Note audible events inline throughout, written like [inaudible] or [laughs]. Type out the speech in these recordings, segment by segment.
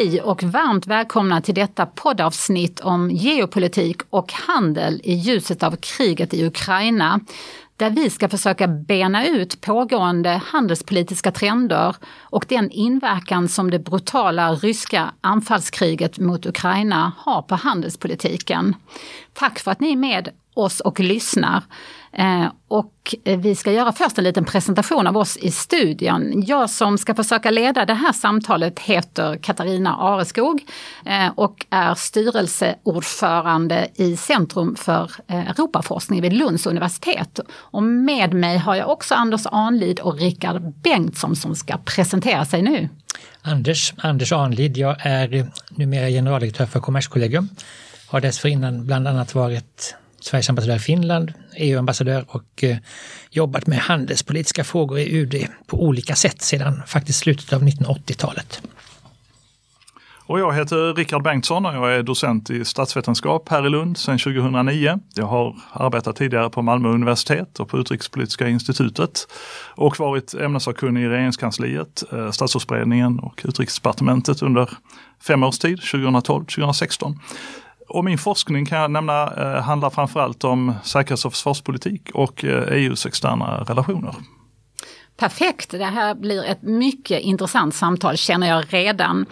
Hej och varmt välkomna till detta poddavsnitt om geopolitik och handel i ljuset av kriget i Ukraina där vi ska försöka bena ut pågående handelspolitiska trender och den inverkan som det brutala ryska anfallskriget mot Ukraina har på handelspolitiken. Tack för att ni är med oss och lyssnar. Eh, och vi ska göra först en liten presentation av oss i studion. Jag som ska försöka leda det här samtalet heter Katarina Areskog eh, och är styrelseordförande i Centrum för eh, Europaforskning vid Lunds universitet. Och med mig har jag också Anders Anlid och Rickard Bengtsson som ska presentera sig nu. Anders, Anders Anlid, jag är numera generaldirektör för Kommerskollegium. Har dessförinnan bland annat varit Sveriges ambassadör i Finland, EU-ambassadör och eh, jobbat med handelspolitiska frågor i UD på olika sätt sedan faktiskt slutet av 1980-talet. Och jag heter Rickard Bengtsson och jag är docent i statsvetenskap här i Lund sedan 2009. Jag har arbetat tidigare på Malmö universitet och på Utrikespolitiska institutet och varit ämnessakkunnig i regeringskansliet, eh, statsrådsberedningen och utrikesdepartementet under fem års tid, 2012-2016. Och min forskning kan jag nämna eh, handlar framförallt om säkerhets och försvarspolitik och eh, EUs externa relationer. Perfekt, det här blir ett mycket intressant samtal känner jag redan.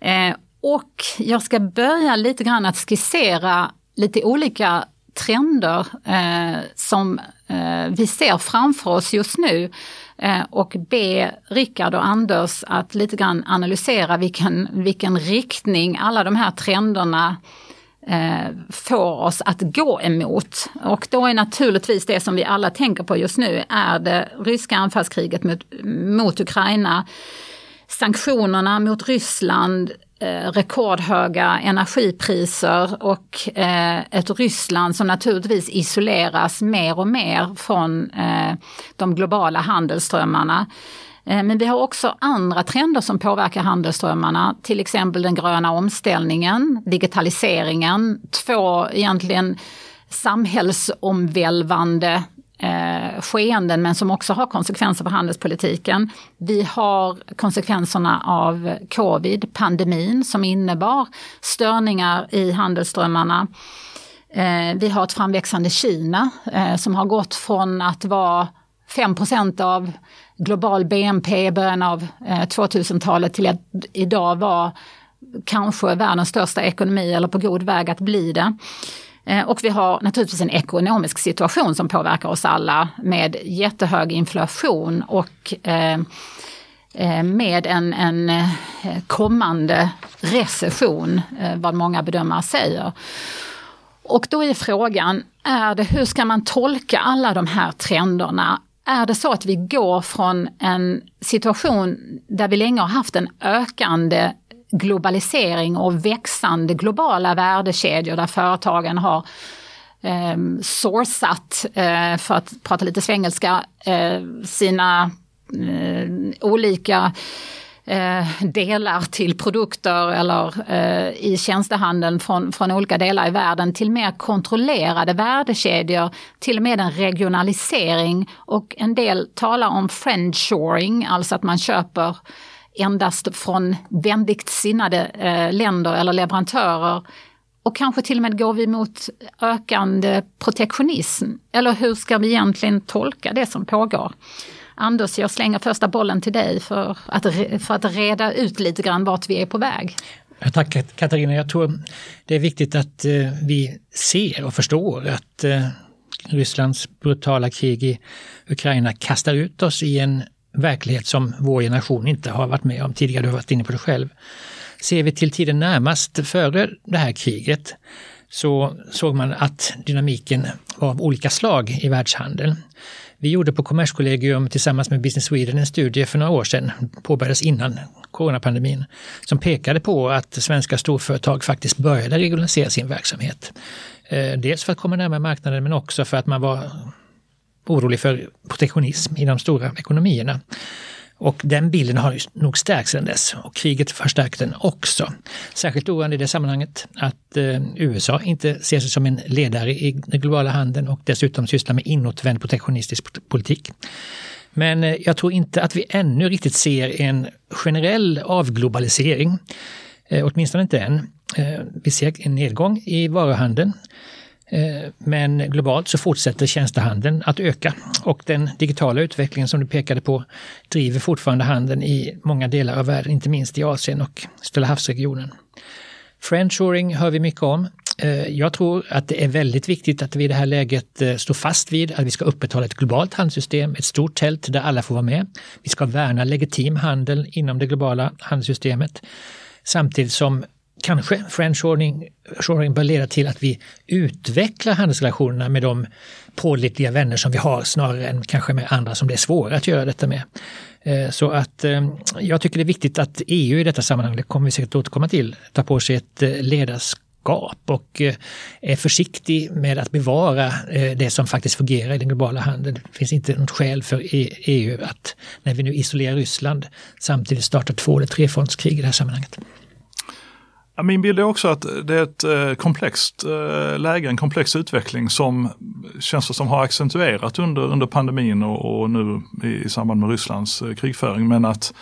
Eh, och jag ska börja lite grann att skissera lite olika trender eh, som eh, vi ser framför oss just nu eh, och be Rickard och Anders att lite grann analysera vilken, vilken riktning alla de här trenderna eh, får oss att gå emot. Och då är naturligtvis det som vi alla tänker på just nu är det ryska anfallskriget mot, mot Ukraina, sanktionerna mot Ryssland, eh, rekordhöga energipriser och eh, ett Ryssland som naturligtvis isoleras mer och mer från eh, de globala handelsströmmarna. Eh, men vi har också andra trender som påverkar handelsströmmarna, till exempel den gröna omställningen, digitaliseringen, två egentligen samhällsomvälvande eh, skeenden men som också har konsekvenser för handelspolitiken. Vi har konsekvenserna av covid, pandemin som innebar störningar i handelsströmmarna. Eh, vi har ett framväxande Kina eh, som har gått från att vara 5% av global BNP i början av eh, 2000-talet till att idag vara kanske världens största ekonomi eller på god väg att bli det. Eh, och vi har naturligtvis en ekonomisk situation som påverkar oss alla med jättehög inflation och eh, med en, en kommande recession, vad många bedömare säger. Och då är frågan, är det, hur ska man tolka alla de här trenderna? Är det så att vi går från en situation där vi länge har haft en ökande globalisering och växande globala värdekedjor där företagen har eh, sourcat, eh, för att prata lite svengelska, eh, sina eh, olika eh, delar till produkter eller eh, i tjänstehandeln från, från olika delar i världen till mer kontrollerade värdekedjor, till och med en regionalisering och en del talar om friendshoring, alltså att man köper endast från vänligt sinnade eh, länder eller leverantörer. Och kanske till och med går vi mot ökande protektionism. Eller hur ska vi egentligen tolka det som pågår? Anders, jag slänger första bollen till dig för att, för att reda ut lite grann vart vi är på väg. Tack Katarina, jag tror det är viktigt att eh, vi ser och förstår att eh, Rysslands brutala krig i Ukraina kastar ut oss i en verklighet som vår generation inte har varit med om tidigare, du har varit inne på det själv. Ser vi till tiden närmast före det här kriget så såg man att dynamiken var av olika slag i världshandeln. Vi gjorde på Kommerskollegium tillsammans med Business Sweden en studie för några år sedan, påbörjades innan coronapandemin, som pekade på att svenska storföretag faktiskt började regionalisera sin verksamhet. Eh, dels för att komma närmare marknaden men också för att man var orolig för protektionism i de stora ekonomierna. Och den bilden har nog stärkts sedan dess och kriget förstärkt den också. Särskilt oroande i det sammanhanget att eh, USA inte ser sig som en ledare i den globala handeln och dessutom sysslar med inåtvänd protektionistisk politik. Men eh, jag tror inte att vi ännu riktigt ser en generell avglobalisering. Eh, åtminstone inte än. Eh, vi ser en nedgång i varuhandeln. Eh, men globalt så fortsätter tjänstehandeln att öka och den digitala utvecklingen som du pekade på driver fortfarande handeln i många delar av världen, inte minst i Asien och Stilla havsregionen. Friendshoring hör vi mycket om. Eh, jag tror att det är väldigt viktigt att vi i det här läget eh, står fast vid att vi ska upprätthålla ett globalt handelssystem, ett stort tält där alla får vara med. Vi ska värna legitim handel inom det globala handelssystemet samtidigt som kanske friendshoring bör leda till att vi utvecklar handelsrelationerna med de pålitliga vänner som vi har snarare än kanske med andra som det är svårare att göra detta med. Eh, så att eh, jag tycker det är viktigt att EU i detta sammanhang, det kommer vi säkert återkomma till, tar på sig ett eh, ledarskap och är försiktig med att bevara det som faktiskt fungerar i den globala handeln. Det finns inte något skäl för EU att, när vi nu isolerar Ryssland, samtidigt starta två eller trefrontskrig i det här sammanhanget. Min bild är också att det är ett eh, komplext eh, läge, en komplex utveckling som känns som har accentuerat under, under pandemin och, och nu i, i samband med Rysslands eh, krigföring. Men att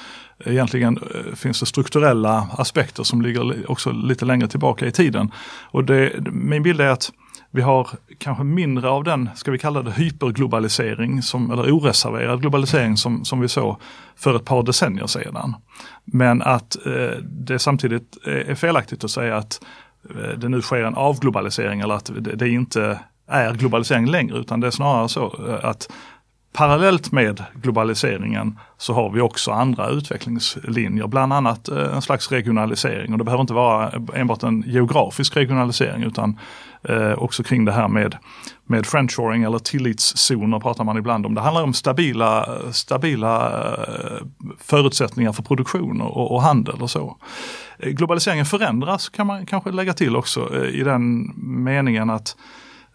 egentligen finns det strukturella aspekter som ligger också lite längre tillbaka i tiden. Och det, min bild är att vi har kanske mindre av den, ska vi kalla det hyperglobalisering, som, eller oreserverad globalisering som, som vi såg för ett par decennier sedan. Men att eh, det samtidigt är felaktigt att säga att eh, det nu sker en avglobalisering eller att det, det inte är globalisering längre utan det är snarare så eh, att Parallellt med globaliseringen så har vi också andra utvecklingslinjer, bland annat eh, en slags regionalisering. Och det behöver inte vara enbart en geografisk regionalisering utan eh, också kring det här med, med friendshoring eller tillitszoner pratar man ibland om. Det handlar om stabila, stabila eh, förutsättningar för produktion och, och handel och så. Eh, globaliseringen förändras kan man kanske lägga till också eh, i den meningen att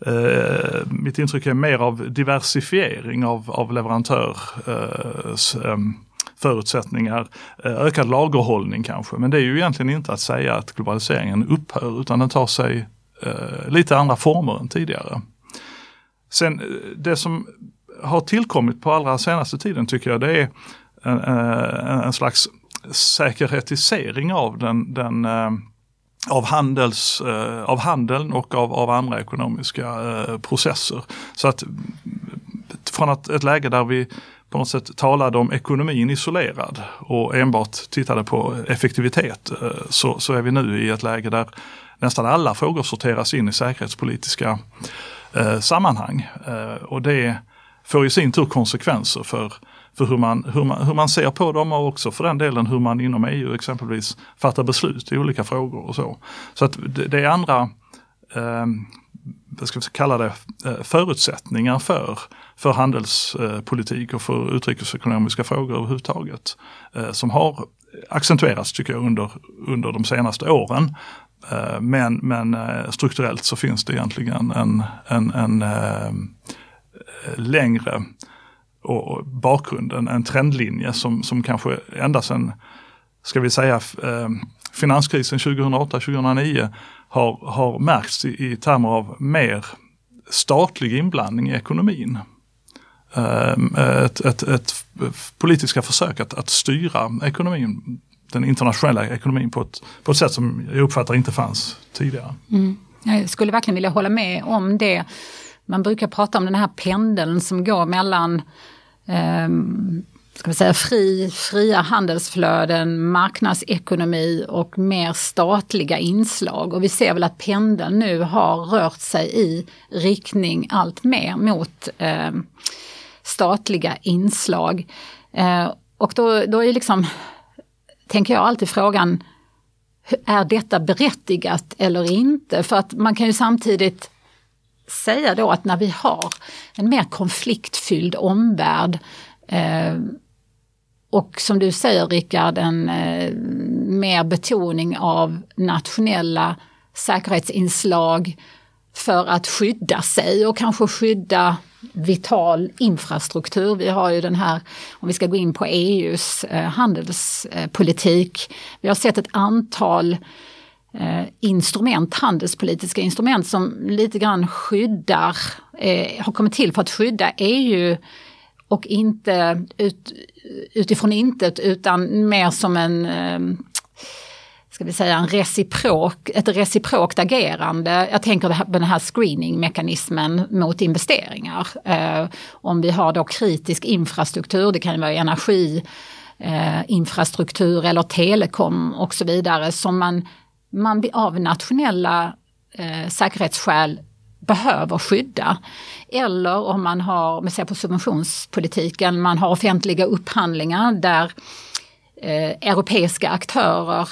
Uh, mitt intryck är mer av diversifiering av, av leverantörs uh, um, förutsättningar, uh, ökad lagerhållning kanske. Men det är ju egentligen inte att säga att globaliseringen upphör utan den tar sig Eh, lite andra former än tidigare. Sen eh, det som har tillkommit på allra senaste tiden tycker jag det är en, eh, en slags säkerhetisering av den, den av, handels, eh, av handeln och av, av andra ekonomiska eh, processer. Så att mm, från att, ett läge där vi på något sätt talade om ekonomin isolerad och enbart tittade på effektivitet eh, så, så är vi nu i ett läge där nästan alla frågor sorteras in i säkerhetspolitiska eh, sammanhang. Eh, och det får i sin tur konsekvenser för för hur man, hur, man, hur man ser på dem och också för den delen hur man inom EU exempelvis fattar beslut i olika frågor och så. Så att det, det är andra, eh, vad ska vi kalla det, eh, förutsättningar för, för handelspolitik och för utrikesekonomiska frågor överhuvudtaget. Eh, som har accentuerats tycker jag under, under de senaste åren. Eh, men, men eh, strukturellt så finns det egentligen en, en, en eh, längre och bakgrunden, en trendlinje som, som kanske ända sedan, ska vi säga, finanskrisen 2008-2009 har, har märkts i, i termer av mer statlig inblandning i ekonomin. Ett, ett, ett politiska försök att, att styra ekonomin, den internationella ekonomin på ett, på ett sätt som jag uppfattar inte fanns tidigare. Mm. Jag skulle verkligen vilja hålla med om det. Man brukar prata om den här pendeln som går mellan eh, ska vi säga, fri, fria handelsflöden, marknadsekonomi och mer statliga inslag. Och vi ser väl att pendeln nu har rört sig i riktning allt mer mot eh, statliga inslag. Eh, och då, då är liksom, tänker jag alltid frågan, är detta berättigat eller inte? För att man kan ju samtidigt säga då att när vi har en mer konfliktfylld omvärld eh, och som du säger Rickard, en eh, mer betoning av nationella säkerhetsinslag för att skydda sig och kanske skydda vital infrastruktur. Vi har ju den här, om vi ska gå in på EUs eh, handelspolitik, vi har sett ett antal eh, instrument, handelspolitiska instrument som lite grann skyddar, eh, har kommit till för att skydda EU och inte ut, utifrån intet utan mer som en ska vi säga, en reciprok, ett reciprokt agerande. Jag tänker på den här screeningmekanismen mot investeringar. Eh, om vi har då kritisk infrastruktur, det kan vara energi, eh, infrastruktur eller telekom och så vidare som man, man av nationella eh, säkerhetsskäl behöver skydda. Eller om man har, om vi ser på subventionspolitiken, man har offentliga upphandlingar där eh, europeiska aktörer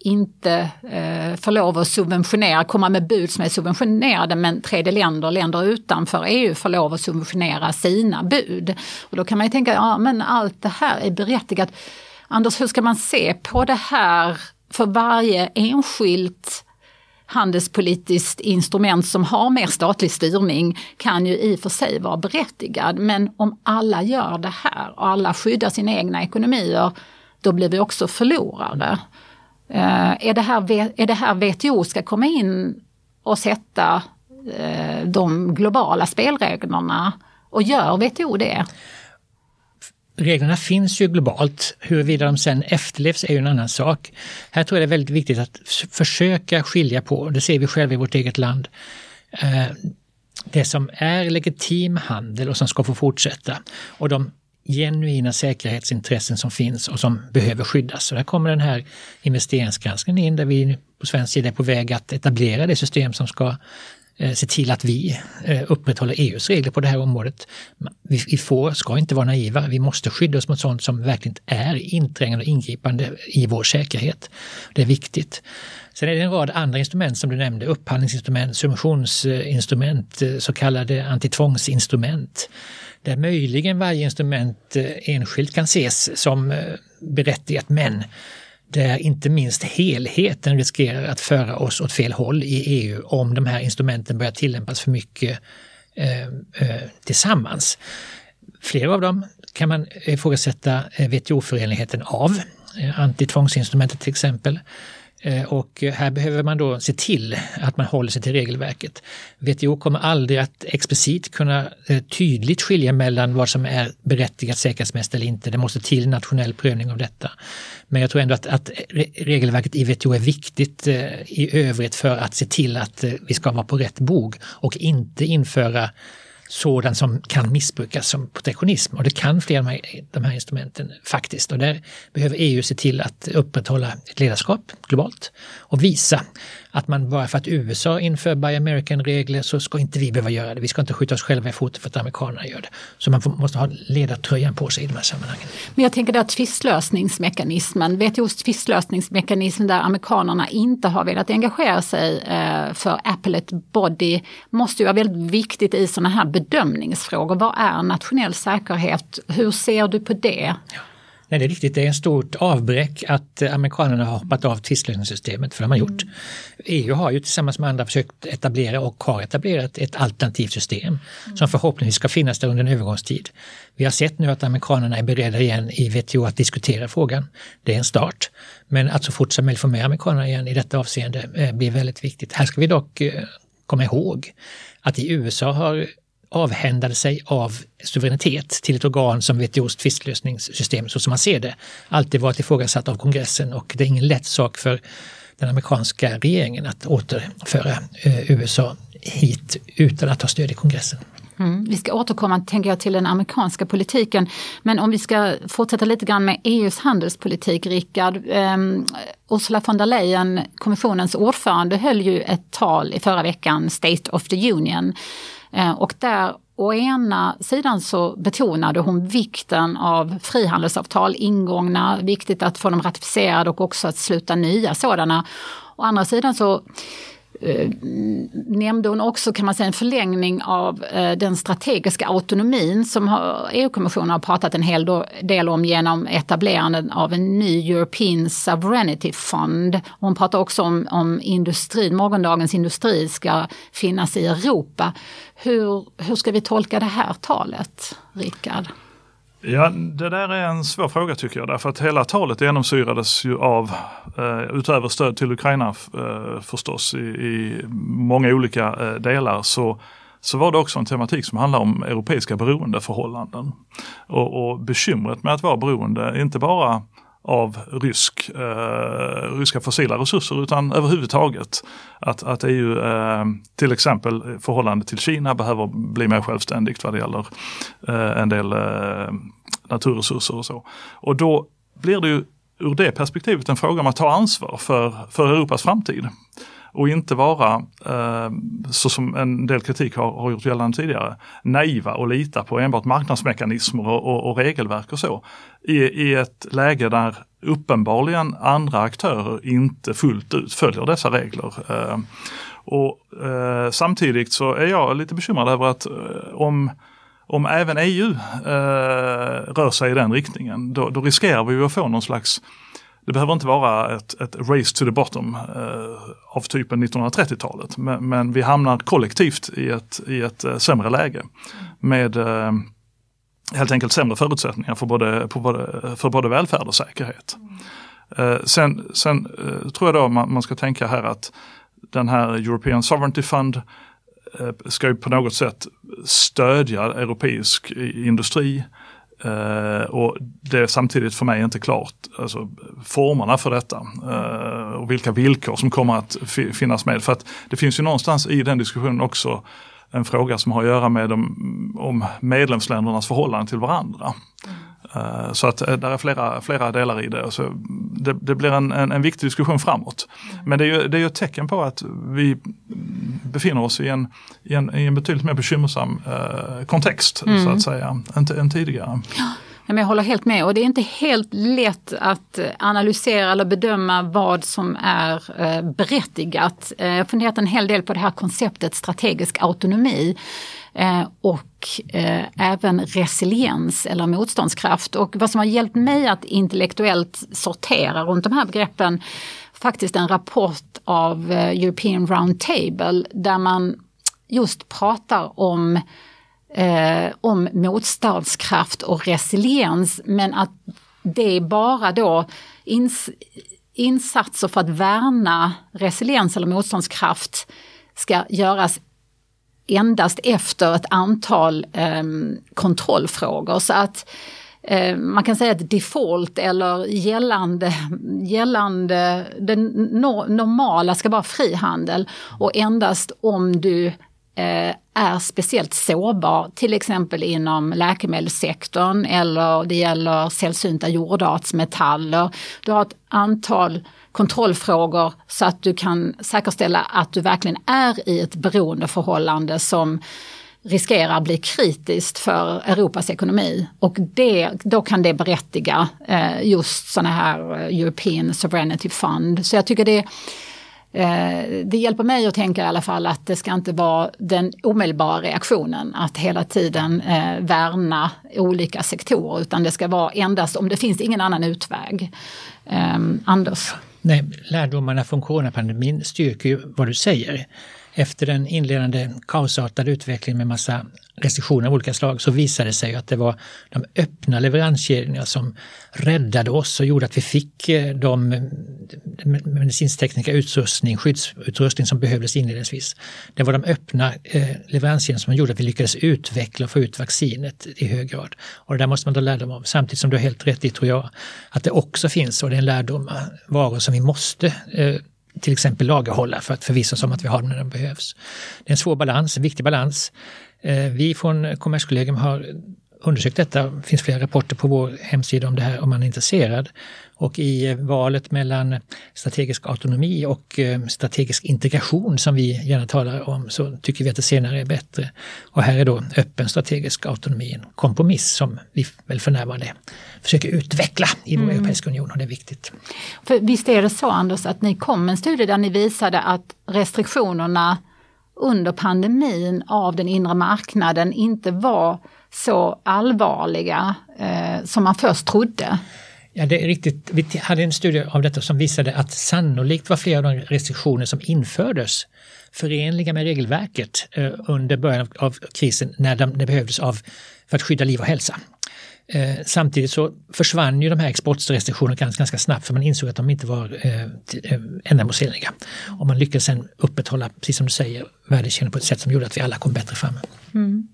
inte eh, får lov att subventionera, komma med bud som är subventionerade men tredje länder, länder utanför EU får lov att subventionera sina bud. Och då kan man ju tänka, ja men allt det här är berättigat. Anders, hur ska man se på det här för varje enskilt handelspolitiskt instrument som har mer statlig styrning kan ju i och för sig vara berättigad. Men om alla gör det här och alla skyddar sina egna ekonomier, då blir vi också förlorare. Eh, är, det här, är det här WTO ska komma in och sätta eh, de globala spelreglerna? Och gör WTO det? reglerna finns ju globalt. Huruvida de sen efterlevs är ju en annan sak. Här tror jag det är väldigt viktigt att försöka skilja på, det ser vi själva i vårt eget land, eh, det som är legitim handel och som ska få fortsätta och de genuina säkerhetsintressen som finns och som behöver skyddas. Så där kommer den här investeringsgranskningen in där vi på svensk sida är på väg att etablera det system som ska Eh, se till att vi eh, upprätthåller EUs regler på det här området. Vi får, ska inte vara naiva, vi måste skydda oss mot sånt som verkligen är inträngande och ingripande i vår säkerhet. Det är viktigt. Sen är det en rad andra instrument som du nämnde, upphandlingsinstrument, subventionsinstrument, eh, så kallade antitvångsinstrument. Där möjligen varje instrument enskilt kan ses som berättigat men där inte minst helheten riskerar att föra oss åt fel håll i EU om de här instrumenten börjar tillämpas för mycket eh, eh, tillsammans. Flera av dem kan man ifrågasätta eh, WTO-förenligheten av, eh, antitvångsinstrumentet till exempel. Eh, och här behöver man då se till att man håller sig till regelverket. WTO kommer aldrig att explicit kunna eh, tydligt skilja mellan vad som är berättigat säkerhetsmässigt eller inte. Det måste till nationell prövning av detta. Men jag tror ändå att, att regelverket i WTO är viktigt eh, i övrigt för att se till att vi ska vara på rätt bog och inte införa sådant som kan missbrukas som protektionism och det kan flera av de här, de här instrumenten faktiskt. Och där behöver EU se till att upprätthålla ett ledarskap globalt och visa att man bara för att USA inför Buy American-regler så ska inte vi behöva göra det. Vi ska inte skjuta oss själva i foten för att amerikanerna gör det. Så man måste ha ledartröjan på sig i de här sammanhangen. Men jag tänker att tvistlösningsmekanismen, WTOs tvistlösningsmekanism där amerikanerna inte har velat engagera sig eh, för appellate body måste ju vara väldigt viktigt i sådana här bedömningsfrågor. Vad är nationell säkerhet? Hur ser du på det? Ja. Nej, det är riktigt. Det är en stort avbräck att amerikanerna har hoppat av tvistlösningssystemet, för det har man gjort. Mm. EU har ju tillsammans med andra försökt etablera och har etablerat ett alternativt system mm. som förhoppningsvis ska finnas där under en övergångstid. Vi har sett nu att amerikanerna är beredda igen i WTO att diskutera frågan. Det är en start. Men att så fort som möjligt få med amerikanerna igen i detta avseende eh, blir väldigt viktigt. Här ska vi dock eh, komma ihåg att i USA har avhändade sig av suveränitet till ett organ som WTOs tvistlösningssystem så som man ser det alltid varit ifrågasatt av kongressen och det är ingen lätt sak för den amerikanska regeringen att återföra eh, USA hit utan att ha stöd i kongressen. Mm. Vi ska återkomma tänker jag, till den amerikanska politiken. Men om vi ska fortsätta lite grann med EUs handelspolitik, Rickard. Eh, Ursula von der Leyen, kommissionens ordförande, höll ju ett tal i förra veckan, State of the Union. Eh, och där å ena sidan så betonade hon vikten av frihandelsavtal ingångna, viktigt att få dem ratificerade och också att sluta nya sådana. Å andra sidan så eh, nämnde hon också kan man säga en förlängning av eh, den strategiska autonomin som EU-kommissionen har pratat en hel del om genom etablerandet av en ny European Sovereignty Fund. Hon pratar också om, om industrin, morgondagens industri ska finnas i Europa. Hur, hur ska vi tolka det här talet, Rickard? Ja, det där är en svår fråga tycker jag, därför att hela talet genomsyrades ju av, eh, utöver stöd till Ukraina eh, förstås, i, i, många olika eh, delar, så, så var det också en tematik som handlar om europeiska beroendeförhållanden. Och, och bekymret med att vara beroende, inte bara av rysk, eh, ryska fossila resurser utan överhuvudtaget att, att EU eh, till exempel förhållande till Kina behöver bli mer självständigt vad det gäller eh, en del eh, naturresurser och så. Och då blir det ju ur det perspektivet en fråga om att ta ansvar för, för Europas framtid och inte vara, eh, så som en del kritik har, har gjort gällande tidigare, naiva och lita på enbart marknadsmekanismer och, och, och regelverk och så. I, I ett läge där uppenbarligen andra aktörer inte fullt ut följer dessa regler. Eh, och eh, Samtidigt så är jag lite bekymrad över att eh, om om även EU eh, rör sig i den riktningen, då, då riskerar vi att få någon slags det behöver inte vara ett, ett race to the bottom eh, av typen 1930-talet. Men, men, vi hamnar kollektivt i ett, i ett eh, sämre läge. Med eh, helt enkelt sämre förutsättningar för både, både, för både välfärd och säkerhet. Eh, sen sen eh, tror jag då man, man, ska tänka här att den här European Sovereignty Fund eh, ska ju på något sätt stödja europeisk industri Uh, och det är samtidigt för mig inte klart alltså, formerna för detta uh, och vilka villkor som kommer att finnas med. För att det finns ju någonstans i den diskussionen också en fråga som har att göra med de, om medlemsländernas förhållande till varandra. Uh, så att där är flera, flera delar i det. Så det, det blir en, en, en, viktig diskussion framåt. Men det är, ju, det är ju ett tecken på att vi befinner oss i en, i en, i en betydligt mer bekymmersam uh, kontext mm. så att säga, än, än tidigare. Ja, jag håller helt med och det är inte helt lätt att eh, analysera eller bedöma vad som är eh, berättigat. Eh, jag har funderat en hel del på det här konceptet strategisk autonomi eh, och även resiliens eller motståndskraft. Och vad som har hjälpt mig att intellektuellt sortera runt de här begreppen faktiskt en rapport av eh, European Roundtable där man just pratar om, eh, om motståndskraft och resiliens men att det är bara då ins, insatser för att värna resiliens eller motståndskraft ska göras endast efter ett antal eh, kontrollfrågor. Så att Eh, man kan säga att default eller gällande, gällande det normala ska vara frihandel och endast om du Eh, är speciellt sårbar, till exempel inom läkemedelssektorn eller det gäller sällsynta jordartsmetaller. Du har ett antal kontrollfrågor så att du kan säkerställa att du verkligen är i ett beroendeförhållande som riskerar att bli kritiskt för Europas ekonomi. Och det, då kan det berättiga eh, just sådana här eh, European Sovereignty Fund. Så jag tycker det Eh, det hjälper mig att tänka i alla fall att det ska inte vara den omedelbara reaktionen att hela tiden eh, värna olika sektorer utan det ska vara endast om det finns ingen annan utväg. Eh, Anders? Nej, lärdomarna från coronapandemin styrker ju vad du säger efter den inledande kaosartade utvecklingen med massa restriktioner av olika slag så visade det sig att det var de öppna leveranskedjorna som räddade oss och gjorde att vi fick eh, de eh, medicintekniska utrustning, skyddsutrustning som behövdes inledningsvis. Det var de öppna eh, leveranskedjorna som gjorde att vi lyckades utveckla och få ut vaccinet i hög grad. Och det där måste man ta lärdom av. Samtidigt som du har helt rätt i, tror jag, att det också finns, och det är en lärdom, varor som vi måste till exempel lagerhålla för att förvissa oss om att vi har dem när de behövs. Det är en svår balans, en viktig balans. Eh, vi från Kommerskollegium har undersökt detta. Det finns flera rapporter på vår hemsida om det här om man är intresserad. Och i valet mellan strategisk autonomi och eh, strategisk integration som vi gärna talar om så tycker vi att det senare är bättre. Och här är då öppen strategisk autonomi en kompromiss som vi väl för närvarande försöker utveckla i vår mm. Europeiska union och det är viktigt. För visst är det så Anders att ni kom med en studie där ni visade att restriktionerna under pandemin av den inre marknaden inte var så allvarliga eh, som man först trodde. Ja, det är riktigt. Vi hade en studie av detta som visade att sannolikt var flera av de restriktioner som infördes förenliga med regelverket eh, under början av krisen när de, det behövdes av, för att skydda liv och hälsa. Eh, samtidigt så försvann ju de här exportrestriktionerna ganska, ganska snabbt för man insåg att de inte var eh, eh ändamålsenliga. Och man lyckades sen upprätthålla, precis som du säger, värdekedjan på ett sätt som gjorde att vi alla kom bättre fram. Mm.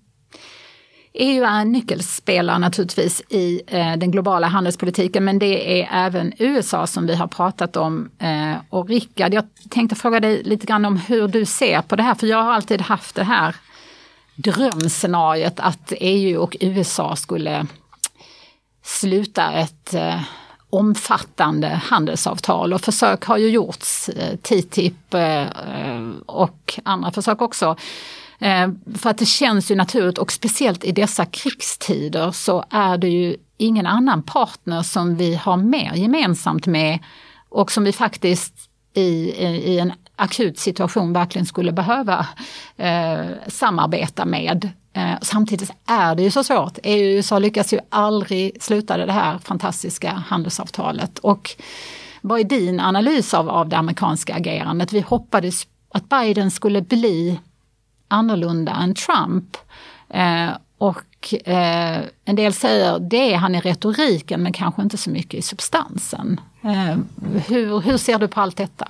EU är en nyckelspelare naturligtvis i eh, den globala handelspolitiken men det är även USA som vi har pratat om. Eh, och Rickard, jag tänkte fråga dig lite grann om hur du ser på det här för jag har alltid haft det här drömscenariet att EU och USA skulle sluta ett eh, omfattande handelsavtal och försök har ju gjorts, eh, TTIP eh, eh, och andra försök också. Eh, för att det känns ju naturligt och speciellt i dessa krigstider så är det ju ingen annan partner som vi har mer gemensamt med och som vi faktiskt i, i en akut situation verkligen skulle behöva eh, samarbeta med. Eh, samtidigt är det ju så svårt. EU och USA lyckas ju aldrig sluta det här fantastiska handelsavtalet. Och vad är din analys av, av det amerikanska agerandet? Vi hoppades att Biden skulle bli annorlunda än Trump. Eh, och eh, en del säger det är han i retoriken men kanske inte så mycket i substansen. Eh, hur, hur ser du på allt detta?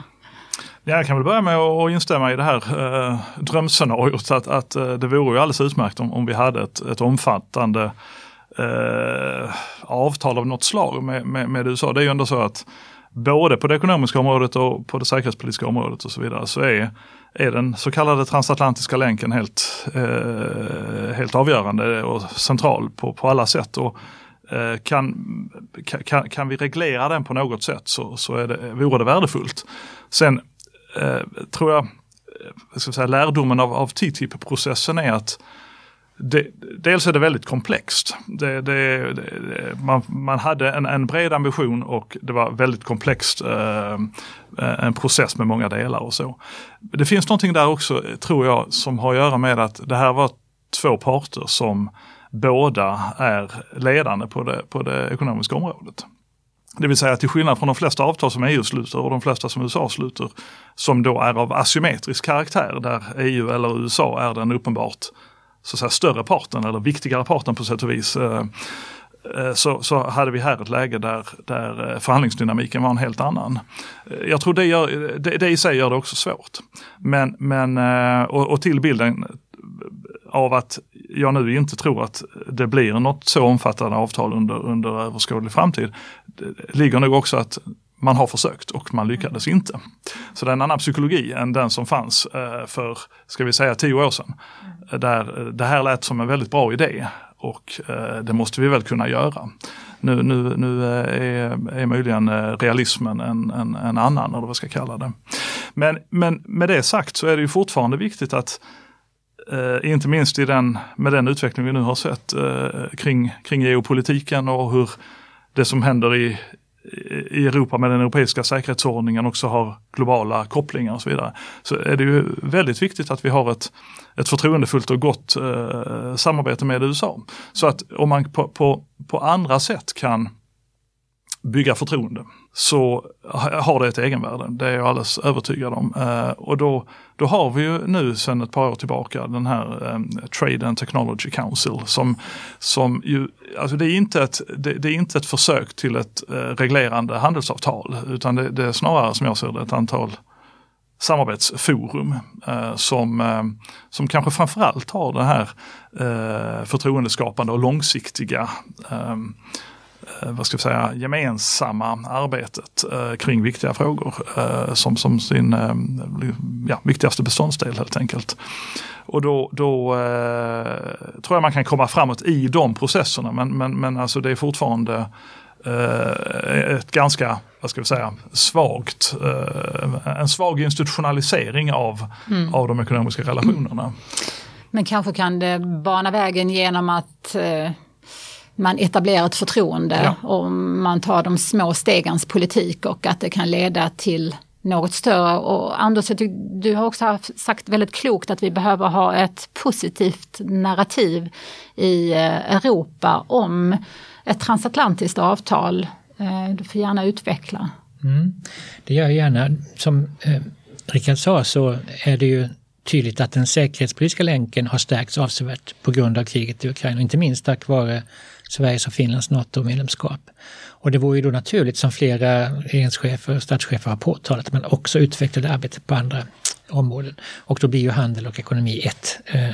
Jag kan väl börja med att instämma i det här eh, drömscenariot att, att eh, det vore ju alldeles utmärkt om, om vi hade ett, ett omfattande eh, avtal av något slag med, med, med, USA. Det är ju ändå så att både på det ekonomiska området och på det säkerhetspolitiska området och så vidare så är, är den så kallade transatlantiska länken helt, eh, helt avgörande och central på, på alla sätt. Och, eh, kan, kan, kan vi reglera den på något sätt så, så är det, vore det värdefullt. Sen eh, tror jag, eh, jag ska säga, lärdomen av, av TTIP-processen är att det, dels är det väldigt komplext. Det, det, man, man, hade en, en, bred ambition och det var väldigt komplext. Eh, eh, en process med många delar och så. Det finns någonting där också, tror jag, som har att göra med att det här var två parter som båda är ledande på det, på det ekonomiska området. Det vill säga till skillnad från de flesta avtal som EU sluter och de flesta som USA sluter, som då är av asymmetrisk karaktär, där EU eller USA är den uppenbart så att säga, större parten eller viktigare parten på sätt och vis. Eh, eh, så, så hade vi här ett läge där, där eh, förhandlingsdynamiken var en helt annan. Jag tror det, gör, det, det i sig gör det också svårt. Men, men, och, och till bilden av att jag nu inte tror att det blir något så omfattande avtal under, under överskådlig framtid ligger nog också att man har försökt och man lyckades inte. Så det är en annan psykologi än den som fanns eh, för, ska vi säga, tio år sedan. Där det här lät som en väldigt bra idé och eh, det måste vi väl kunna göra. Nu, nu, nu eh, är, är möjligen realismen en, en, en annan, eller vad ska kalla det. Men, men med det sagt så är det ju fortfarande viktigt att Eh, inte minst i den, med den utveckling vi nu har sett eh, kring, kring geopolitiken och hur det som händer i, i Europa med den europeiska säkerhetsordningen också har globala kopplingar och så vidare. Så är det ju väldigt viktigt att vi har ett, ett förtroendefullt och gott eh, samarbete med USA. Så att om man på, på, på andra sätt kan bygga förtroende så har det ett egenvärde. Det är jag alldeles övertygad om. Eh, och då, då har vi ju nu sedan ett par år tillbaka den här eh, Trade and Technology Council som, som ju, alltså det är inte ett, det, det är inte ett försök till ett eh, reglerande handelsavtal utan det, det, är snarare som jag ser det ett antal samarbetsforum eh, som, eh, som kanske framförallt har det här eh, förtroendeskapande och långsiktiga Eh, vad ska jag säga, gemensamma arbetet eh, kring viktiga frågor eh, som, som sin eh, ja, viktigaste beståndsdel helt enkelt. Och då, då eh, tror jag man kan komma framåt i de processerna men, men, men alltså det är fortfarande eh, ett ganska, vad ska vi säga, svagt, en svag institutionalisering av, mm. av de ekonomiska relationerna. Men kanske kan det bana vägen genom att man etablerar ett förtroende ja. och man tar de små stegens politik och att det kan leda till något större. Och Anders, du har också sagt väldigt klokt att vi behöver ha ett positivt narrativ i eh, Europa om ett transatlantiskt avtal. Eh, du får gärna utveckla. Mm, det gör jag gärna. Som eh, Rickard sa så är det ju tydligt att den säkerhetspolitiska länken har stärkts avsevärt på grund av kriget i Ukraina, inte minst tack vare Sveriges och Finlands NATO-medlemskap. Och det vore ju då naturligt, som flera regeringschefer och statschefer har påtalat, att man också utvecklade arbetet på andra områden. Och då blir ju handel och ekonomi ett. Eh,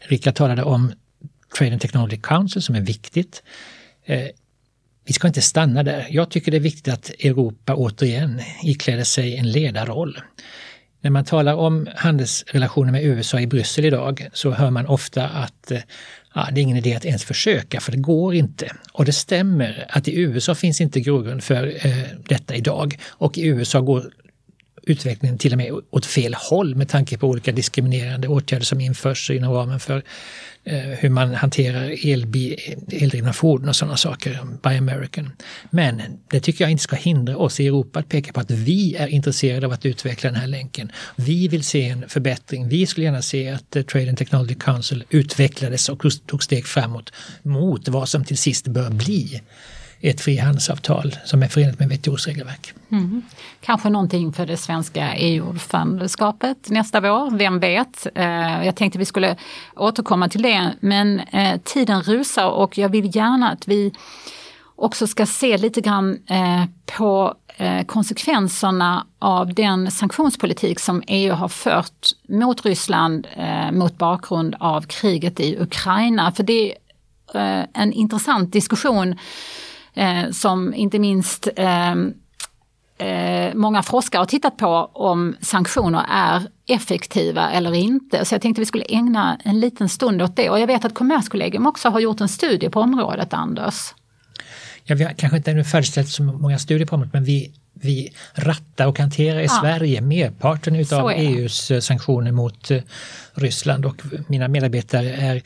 Rickard talade om Trade and Technology Council som är viktigt. Eh, vi ska inte stanna där. Jag tycker det är viktigt att Europa återigen ikläder sig en ledarroll. När man talar om handelsrelationer med USA i Bryssel idag så hör man ofta att eh, ja, det är ingen idé att ens försöka för det går inte. Och det stämmer att i USA finns inte grogrund för eh, detta idag och i USA går utvecklingen till och med åt fel håll med tanke på olika diskriminerande åtgärder som införs inom ramen för eh, hur man hanterar elbi, eldrivna fordon och sådana saker, Buy American. Men det tycker jag inte ska hindra oss i Europa att peka på att vi är intresserade av att utveckla den här länken. Vi vill se en förbättring. Vi skulle gärna se att eh, Trade and Technology Council utvecklades och tog steg framåt mot vad som till sist bör bli ett frihandelsavtal som är förenat med WTOs regelverk. Mm. Kanske någonting för det svenska EU-ordförandeskapet nästa vår, vem vet? Eh, jag tänkte vi skulle återkomma till det men eh, tiden rusar och jag vill gärna att vi också ska se lite grann eh, på konsekvenserna av den sanktionspolitik som EU har fört mot Ryssland mot bakgrund av kriget i Ukraina. För det är en intressant diskussion eh, som inte minst eh, eh, många forskare har tittat på om sanktioner är effektiva eller inte. Så jag tänkte vi skulle ägna en liten stund åt det. Och jag vet att Kommerskollegium också har gjort en studie på området, Anders. Ja, vi har kanske inte färdigställt så många studier på området, men vi, vi rattar och hanterar i ja. Sverige merparten utav EUs eh, sanktioner mot uh, Ryssland och mina medarbetare är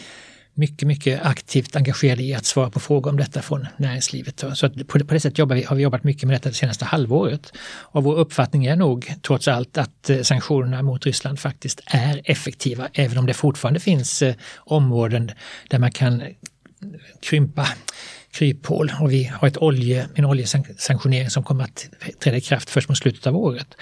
mycket, mycket aktivt engagerade i att svara på frågor om detta från näringslivet. Så att på, det sättet jobbar vi, har vi jobbat mycket med detta det senaste halvåret. Och vår uppfattning är nog trots allt att eh, sanktionerna mot Ryssland faktiskt är effektiva, även om det fortfarande finns eh, områden där man kan krympa kryphål och vi har ett olje, en oljesanktionering som kommer att träda i kraft först mot slutet av året.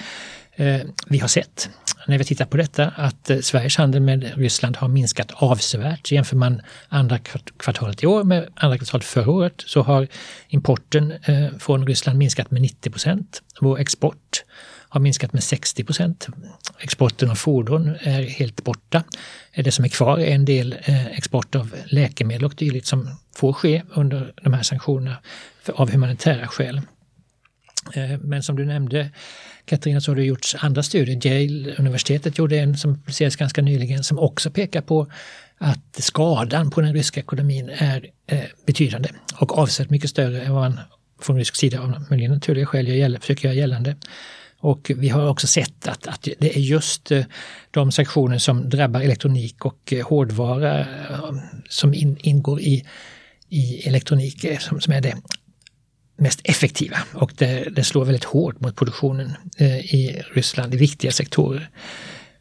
Eh, vi har sett när vi tittar på detta att eh, Sveriges handel med Ryssland har minskat avsevärt. Jämför man andra kvartalet i år med andra kvartalet förra året så har importen eh, från Ryssland minskat med 90 procent. Vår export har minskat med 60 procent. Exporten av fordon är helt borta. Det som är kvar är en del eh, export av läkemedel och dylikt som får ske under de här sanktionerna av humanitära skäl. Men som du nämnde Katarina så har det gjorts andra studier. Yale-universitetet gjorde en som publicerades ganska nyligen som också pekar på att skadan på den ryska ekonomin är eh, betydande och avsevärt mycket större än vad man från rysk sida av möjligen naturliga skäl gör, försöker göra gällande. Och vi har också sett att, att det är just eh, de sanktioner som drabbar elektronik och eh, hårdvara eh, som in, ingår i, i elektronik som, som är det mest effektiva och det, det slår väldigt hårt mot produktionen eh, i Ryssland i viktiga sektorer.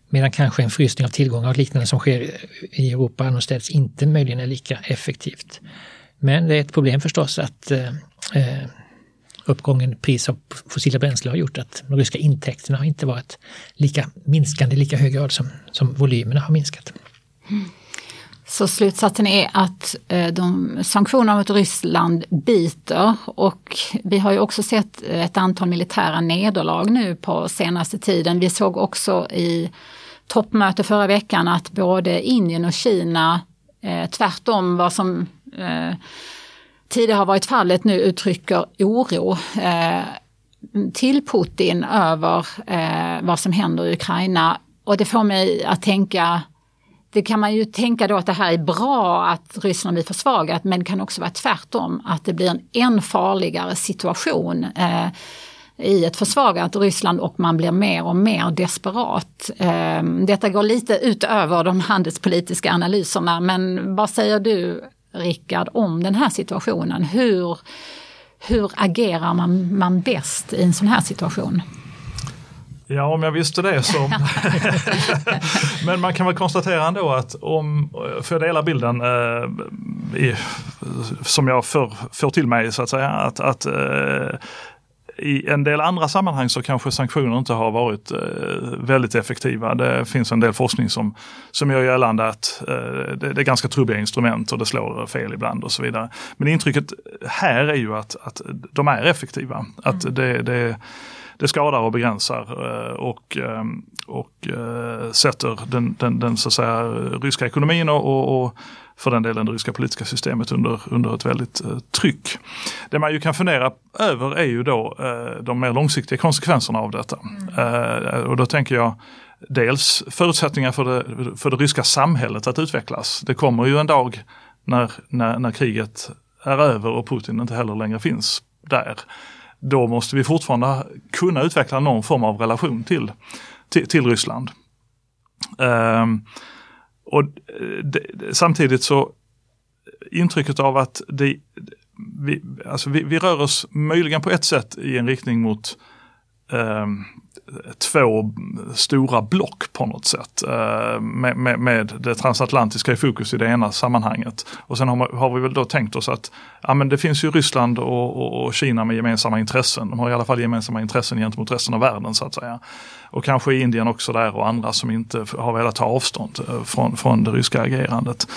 Medan kanske en frysning av tillgångar och liknande som sker i Europa annorstädes inte möjligen är lika effektivt. Men det är ett problem förstås att eh, eh uppgången i pris av fossila bränslen har gjort att de ryska intäkterna har inte varit lika minskande i lika hög grad som, som volymerna har minskat. Mm. Så slutsatsen är att eh, de sanktionerna mot Ryssland biter och vi har ju också sett eh, ett antal militära nederlag nu på senaste tiden. Vi såg också i toppmöte förra veckan att både Indien och Kina eh, tvärtom vad som eh, tidigare har varit fallet nu uttrycker oro eh, till Putin över eh, vad som händer i Ukraina. Och det får mig att tänka det kan man ju tänka då att det här är bra att Ryssland blir försvagat men det kan också vara tvärtom att det blir en än farligare situation eh, i ett försvagat Ryssland och man blir mer och mer desperat. Eh, detta går lite utöver de handelspolitiska analyserna men vad säger du Rickard om den här situationen? Hur, hur agerar man, man bäst i en sån här situation? Ja, om jag visste det så. [laughs] Men man kan väl konstatera ändå att om, för jag delar bilden eh, i, som jag får, får till mig så att säga, att, att eh, i en del andra sammanhang så kanske sanktioner inte har varit eh, väldigt effektiva. Det finns en del forskning som, som gör gällande att eh, det, det, är ganska trubbiga instrument och det slår fel ibland och så vidare. Men intrycket här är ju att, att de är effektiva. Att mm. det, det det skadar och begränsar eh, och, ehm, och eh, sätter den, den, den så att säga, ryska ekonomin och, och, för den delen det ryska politiska systemet under, under ett väldigt eh, tryck. Det man ju kan fundera över är ju då eh, de mer långsiktiga konsekvenserna av detta. Mm. och då tänker jag dels förutsättningar för det, för det ryska samhället att utvecklas. Det kommer ju en dag när, när, när kriget är över och Putin inte heller längre finns där. Då måste vi fortfarande kunna utveckla någon form av relation till, till, till Ryssland. Um, och de, samtidigt så intrycket av att det, vi, alltså vi, vi, rör oss möjligen på ett sätt i en riktning mot um, två stora block på något sätt. Eh, med, med, med, det transatlantiska i fokus i det ena sammanhanget. Och sen har, har vi väl då tänkt oss att ja, men det finns ju Ryssland och, och, och, Kina med gemensamma intressen. De har i alla fall gemensamma intressen gentemot resten av världen så att säga. Och kanske Indien också där och andra som inte har velat ta avstånd eh, från, från det ryska agerandet.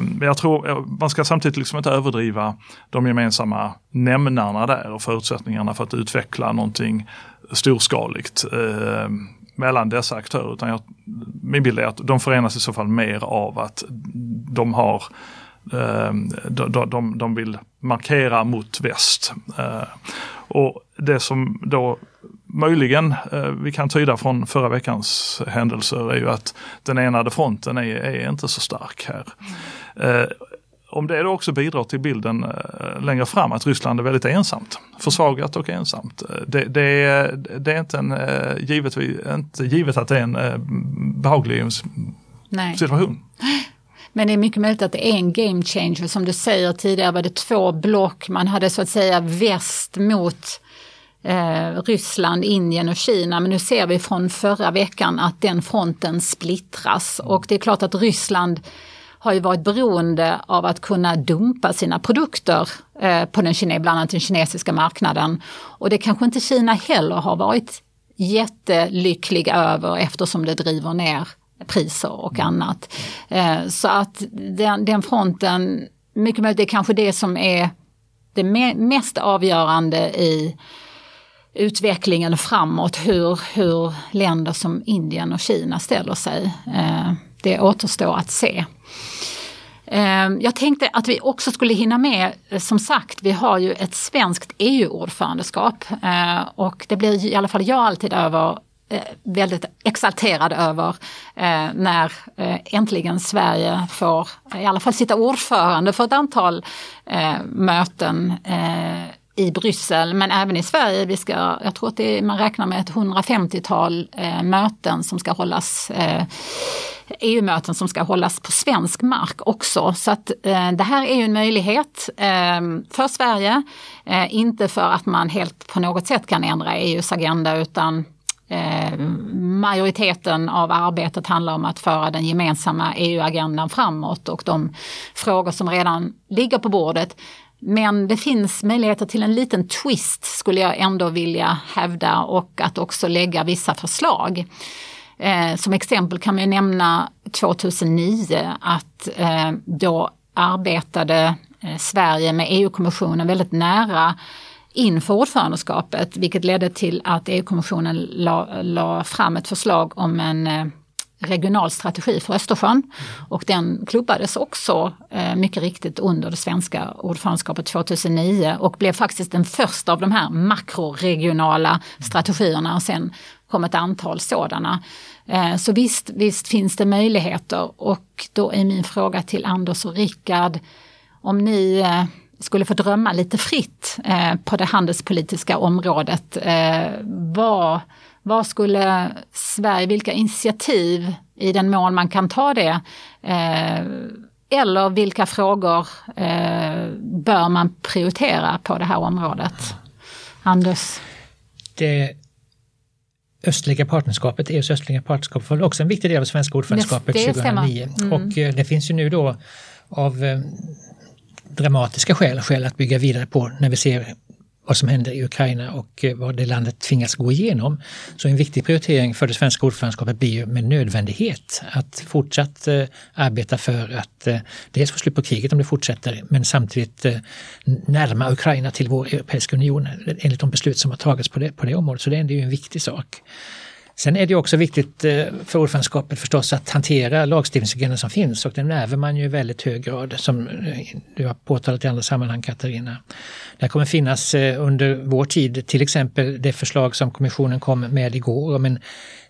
Men jag tror man ska samtidigt liksom inte överdriva de gemensamma nämnarna där och förutsättningarna för att utveckla någonting storskaligt eh, mellan dessa aktörer. Utan jag, min bild är att de förenas i så fall mer av att de har eh, de, de, de vill markera mot väst. Eh, och det som då möjligen eh, vi kan tyda från förra veckans händelser är ju att den enade fronten är, är inte så stark här. Eh, om det då också bidrar till bilden eh, längre fram att Ryssland är väldigt ensamt, försvagat och ensamt. Eh, det, det, det är inte, en, eh, givet, inte givet att det är en behaglig Nej. situation. [gasps] Men det är mycket möjligt att det är en game changer. Som du säger tidigare var det två block. Man hade så att säga väst mot eh, Ryssland, Indien och Kina. Men nu ser vi från förra veckan att den fronten splittras. Och det är klart att Ryssland har ju varit beroende av att kunna dumpa sina produkter eh, på den, bland annat den kinesiska marknaden. Och det kanske inte Kina heller har varit jättelyckliga över eftersom det driver ner priser och annat. Eh, så att den, den fronten, mycket möjligt det är kanske det som är det mest avgörande i utvecklingen framåt, hur, hur länder som Indien och Kina ställer sig. Eh, det återstår att se. Ehm, jag tänkte att vi också skulle hinna med, som sagt, vi har ju ett svenskt EU-ordförandeskap eh, och det blir i alla fall jag alltid över eh, väldigt exalterad över eh, när eh, äntligen Sverige får i alla fall sitta ordförande för ett antal möten i Bryssel men även i Sverige. Vi ska, jag tror att det är, man räknar med ett 150-tal eh, möten som ska hållas eh, EU-möten som ska hållas på svensk mark också. Så att eh, det här är ju en möjlighet eh, för Sverige. Eh, inte för att man helt på något sätt kan ändra EUs agenda utan eh, majoriteten av arbetet handlar om att föra den gemensamma EU-agendan framåt och de frågor som redan ligger på bordet men det finns möjligheter till en liten twist skulle jag ändå vilja hävda och att också lägga vissa förslag. Eh, som exempel kan man nämna 2009 att eh, då arbetade eh, Sverige med EU-kommissionen väldigt nära inför ordförandeskapet vilket ledde till att EU-kommissionen la, la, fram ett förslag om en eh, regional strategi för Östersjön. Och den klubbades också eh, mycket riktigt under det svenska ordförandeskapet 2009 och blev faktiskt den första av de här makroregionala strategierna och sen kom ett antal sådana. Eh, så visst, visst finns det möjligheter och då är min fråga till Anders och Rickard om ni eh, skulle få drömma lite fritt på det handelspolitiska området. Vad vad skulle Sverige, vilka initiativ i den mån man kan ta det, eh, eller vilka frågor eh, bör man prioritera på det här området? Anders? Det östliga partnerskapet, EUs östliga partnerskap var också en viktig del av svenska ordförandeskapet det, det 2009. Mm. Och eh, det finns ju nu då av eh, dramatiska skäl, skäl att bygga vidare på när vi ser vad som händer i Ukraina och eh, vad det landet tvingas gå igenom. Så en viktig prioritering för det svenska ordförandeskapet blir ju med nödvändighet att fortsatt eh, arbeta för att eh, dels få slut på kriget om det fortsätter men samtidigt eh, närma Ukraina till vår Europeiska union enligt de beslut som har tagits på det, på det området. Så det är ju en viktig sak. Sen är det också viktigt eh, för ordförandeskapet förstås att hantera lagstiftningsagendan som finns och den ärver man ju i väldigt hög grad som eh, du har påtalat i andra sammanhang Katarina. Det kommer finnas eh, under vår tid till exempel det förslag som kommissionen kom med igår om en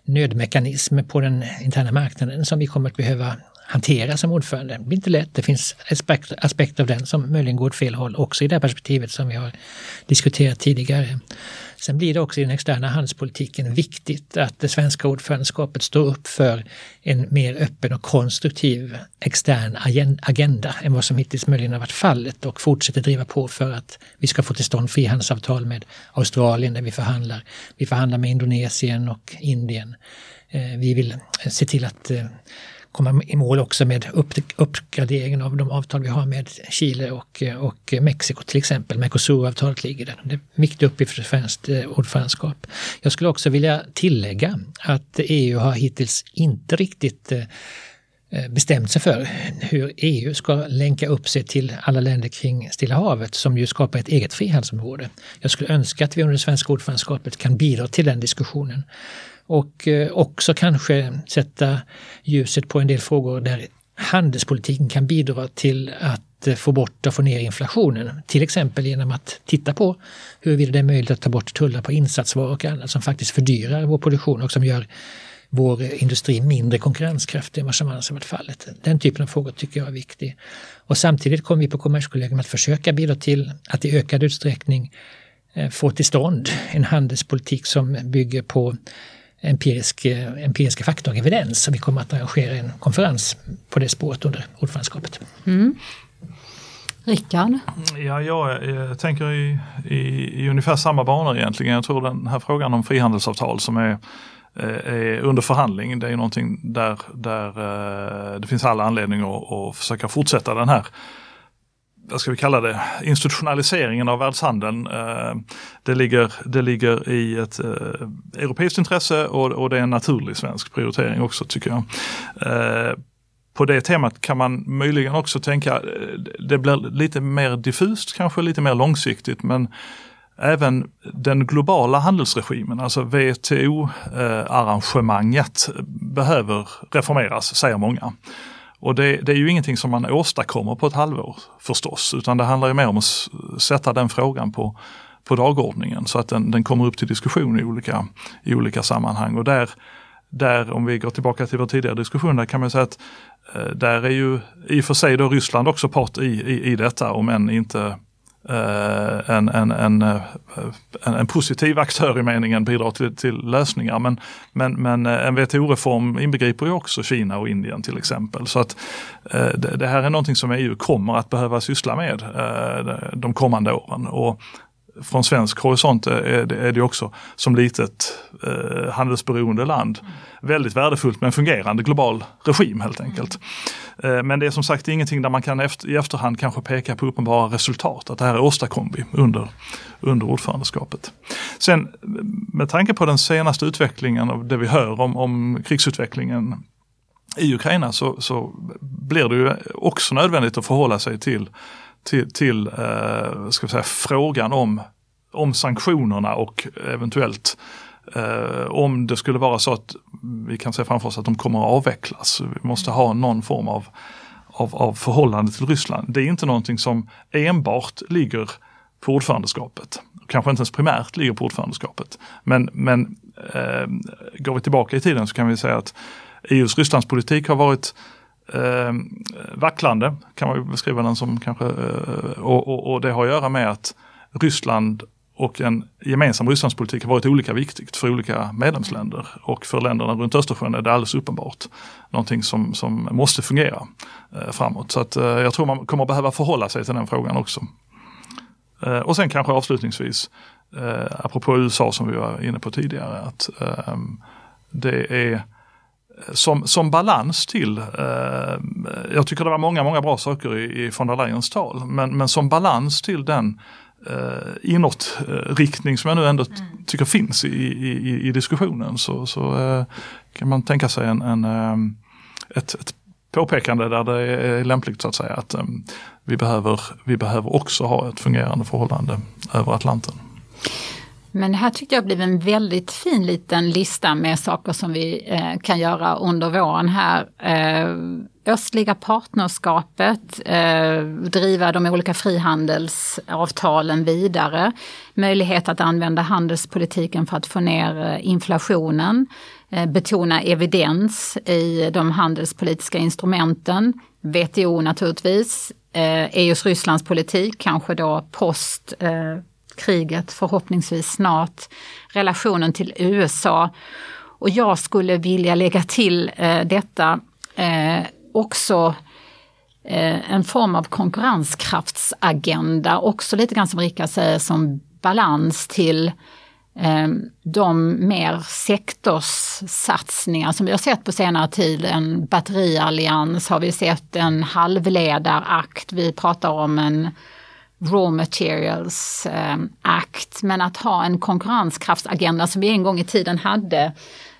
nödmekanism på den interna marknaden som vi kommer att behöva hantera som ordförande. Det blir inte lätt. Det finns aspekter av den som möjligen går åt fel håll också i det här perspektivet som vi har diskuterat tidigare. Sen blir det också i den externa handelspolitiken viktigt att det svenska ordförandeskapet står upp för en mer öppen och konstruktiv extern agenda än vad som hittills möjligen har varit fallet och fortsätter driva på för att vi ska få till stånd frihandelsavtal med Australien där vi förhandlar. Vi förhandlar med Indonesien och Indien. Eh, vi vill se till att eh, komma i mål också med upp, uppgraderingen av de avtal vi har med Chile och, och Mexiko till exempel. Mercosur-avtalet ligger där. Det är en viktig uppgift för svenskt eh, ordförandeskap. Jag skulle också vilja tillägga att EU har hittills inte riktigt eh, Eh, bestämt sig för hur EU ska länka upp sig till alla länder kring Stilla havet som ju skapar ett eget frihandelsområde. Jag skulle önska att vi under det svenska ordförandeskapet kan bidra till den diskussionen och eh, också kanske sätta ljuset på en del frågor där handelspolitiken kan bidra till att eh, få bort och få ner inflationen. Till exempel genom att titta på huruvida det är möjligt att ta bort tullar på insatsvaror och annat som faktiskt fördyrar vår produktion och som gör vår industri mindre konkurrenskraftig än vad som annars har varit fallet. Den typen av frågor tycker jag är viktig. Och samtidigt kommer vi på Kommerskollegium att försöka bidra till att i ökad utsträckning eh, få till stånd en handelspolitik som bygger på empirisk, empiriska fakta och evidens. Så vi kommer att arrangera en konferens på det spåret under ordförandeskapet. Mm. Rickard? Ja, jag, jag tänker i, i, i, ungefär samma banor egentligen. Jag tror den här frågan om frihandelsavtal som är Eh, eh, under förhandling, det är någonting där, där eh, det finns all anledning att, att försöka fortsätta den här vad ska vi kalla det, institutionaliseringen av världshandeln. Det ligger, det ligger i ett europeiskt intresse och, och det är en naturlig svensk prioritering också tycker jag. På det temat kan man möjligen också tänka, det blir lite mer diffust, kanske lite mer långsiktigt, men även den globala handelsregimen, alltså WTO-arrangemanget, behöver reformeras, säger många. Och det, det, är ju ingenting som man åstadkommer på ett halvår förstås, utan det handlar ju mer om att sätta den frågan på, på dagordningen så att den, den kommer upp till diskussion i olika, i olika sammanhang. Och där, där, om vi går tillbaka till vår tidigare diskussion, där kan man säga att eh, där är ju i och för sig då Ryssland också part i, i, i detta, om än inte en, en, en, eh, en, en, positiv aktör i meningen bidrar till, till lösningar. Men, men, men eh, en WTO-reform inbegriper ju också Kina och Indien till exempel. Så att det, här är någonting som EU kommer att behöva syssla med de kommande åren. Och från svensk horisont är det, också som litet eh, handelsberoende land väldigt värdefullt med en fungerande global regim helt enkelt. Eh, men det är som sagt ingenting där man kan efter, i efterhand kanske peka på uppenbara resultat, att det här åstadkom vi under, under ordförandeskapet. Sen med tanke på den senaste utvecklingen och det vi hör om, om krigsutvecklingen i Ukraina så, så blir det ju också nödvändigt att förhålla sig till till, till eh, ska säga, frågan om, om sanktionerna och eventuellt eh, om det skulle vara så att vi kan se framför oss att de kommer att avvecklas. Vi måste ha någon form av, av, av förhållande till Ryssland. Det är inte någonting som enbart ligger på ordförandeskapet. Kanske inte ens primärt ligger på ordförandeskapet. Men, men eh, går vi tillbaka i tiden så kan vi säga att EUs Rysslandspolitik har varit eh, vacklande, kan man beskriva den som kanske. Eh, och, och, och, det har att göra med att Ryssland och en gemensam Rysslandspolitik har varit olika viktigt för olika medlemsländer. Och för länderna runt Östersjön är det alldeles uppenbart någonting som, som måste fungera eh, framåt. Så att, eh, jag tror man kommer behöva förhålla sig till den frågan också. Eh, och sen kanske avslutningsvis, eh, apropå USA som vi var inne på tidigare, att ehm, det är eh, som, som balans till, eh, jag tycker det var många, många bra saker i, i von der Leyens tal, men, men som balans till den eh, inåtriktning som jag nu ändå mm. tycker finns i, i, i diskussionen så, så eh, kan man tänka sig en, en eh, ett, ett påpekande där det är lämpligt så att säga att um, vi, behöver, vi behöver också ha ett fungerande förhållande över Atlanten. Men här tyckte jag blev en väldigt fin liten lista med saker som vi eh, kan göra under våren här. Eh, östliga partnerskapet, eh, driva de olika frihandelsavtalen vidare. Möjlighet att använda handelspolitiken för att få ner eh, inflationen. Eh, betona evidens i de handelspolitiska instrumenten. WTO naturligtvis. Eh, e EUs Rysslandspolitik, kanske då post eh, kriget förhoppningsvis snart, relationen till USA. Och jag skulle vilja lägga till eh, detta eh, också eh, en form av konkurrenskraftsagenda, också lite grann som Rickard säger som balans till eh, de mer sektorssatsningar som vi har sett på senare tid. En batteriallians har vi sett, en halvledarakt, vi pratar om en Raw Materials eh, Act. Men att ha en konkurrenskraftsagenda som vi en gång i tiden hade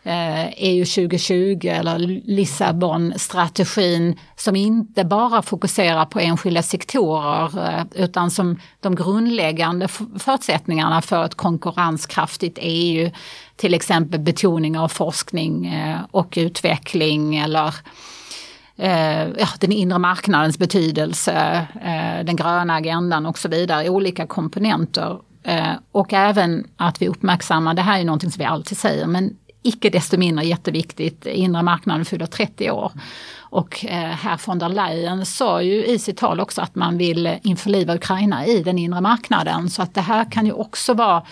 eh, EU 2020 eller Lissabonstrategin som inte bara fokuserar på enskilda sektorer eh, utan som de grundläggande förutsättningarna för ett konkurrenskraftigt EU. Till exempel betoning av forskning eh, och utveckling eller eh, ja, den inre marknadens betydelse, eh, den gröna agendan och så vidare, olika komponenter. Eh, och även att vi uppmärksammar, det här är någonting som vi alltid säger, men icke desto mindre jätteviktigt, inre marknaden fyller 30 år. Och eh, herr von der Leyen sa ju i sitt tal också att man vill införliva Ukraina i den inre marknaden. Så att det här kan ju också vara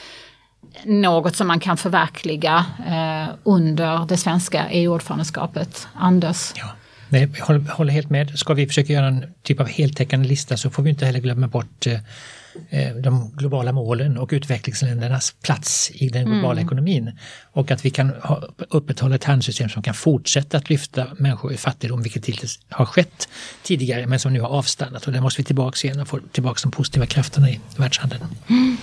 något som man kan förverkliga eh, under det svenska EU-ordförandeskapet. Anders? Ja. Nej, jag håller, helt med. Ska vi försöka göra en typ av heltäckande lista så får vi inte heller glömma bort eh, eh, de globala målen och utvecklingsländernas plats i den globala mm. ekonomin. Och att vi kan ha, upprätthålla ett handelssystem som kan fortsätta att lyfta människor ur fattigdom, vilket hittills har skett tidigare men som nu har avstannat. Och där måste vi tillbaka igen och få tillbaka de positiva krafterna i världshandeln. Mm.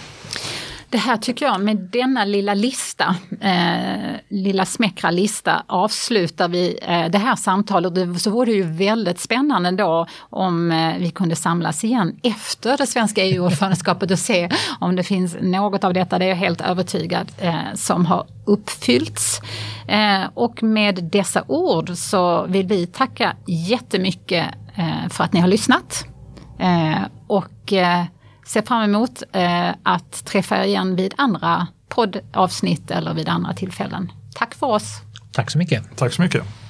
Det här tycker jag med denna lilla lista, eh, lilla smäckra lista avslutar vi eh, det här samtalet. Så vore det ju väldigt spännande då om eh, vi kunde samlas igen efter det svenska EU-ordförandeskapet och se om det finns något av detta, det är jag helt övertygad, eh, som har uppfyllts. Eh, och med dessa ord så vill vi tacka jättemycket eh, för att ni har lyssnat. Eh, och eh, ser fram emot eh, att träffa er igen vid andra poddavsnitt eller vid andra tillfällen. Tack för oss! Tack så mycket! Tack så mycket!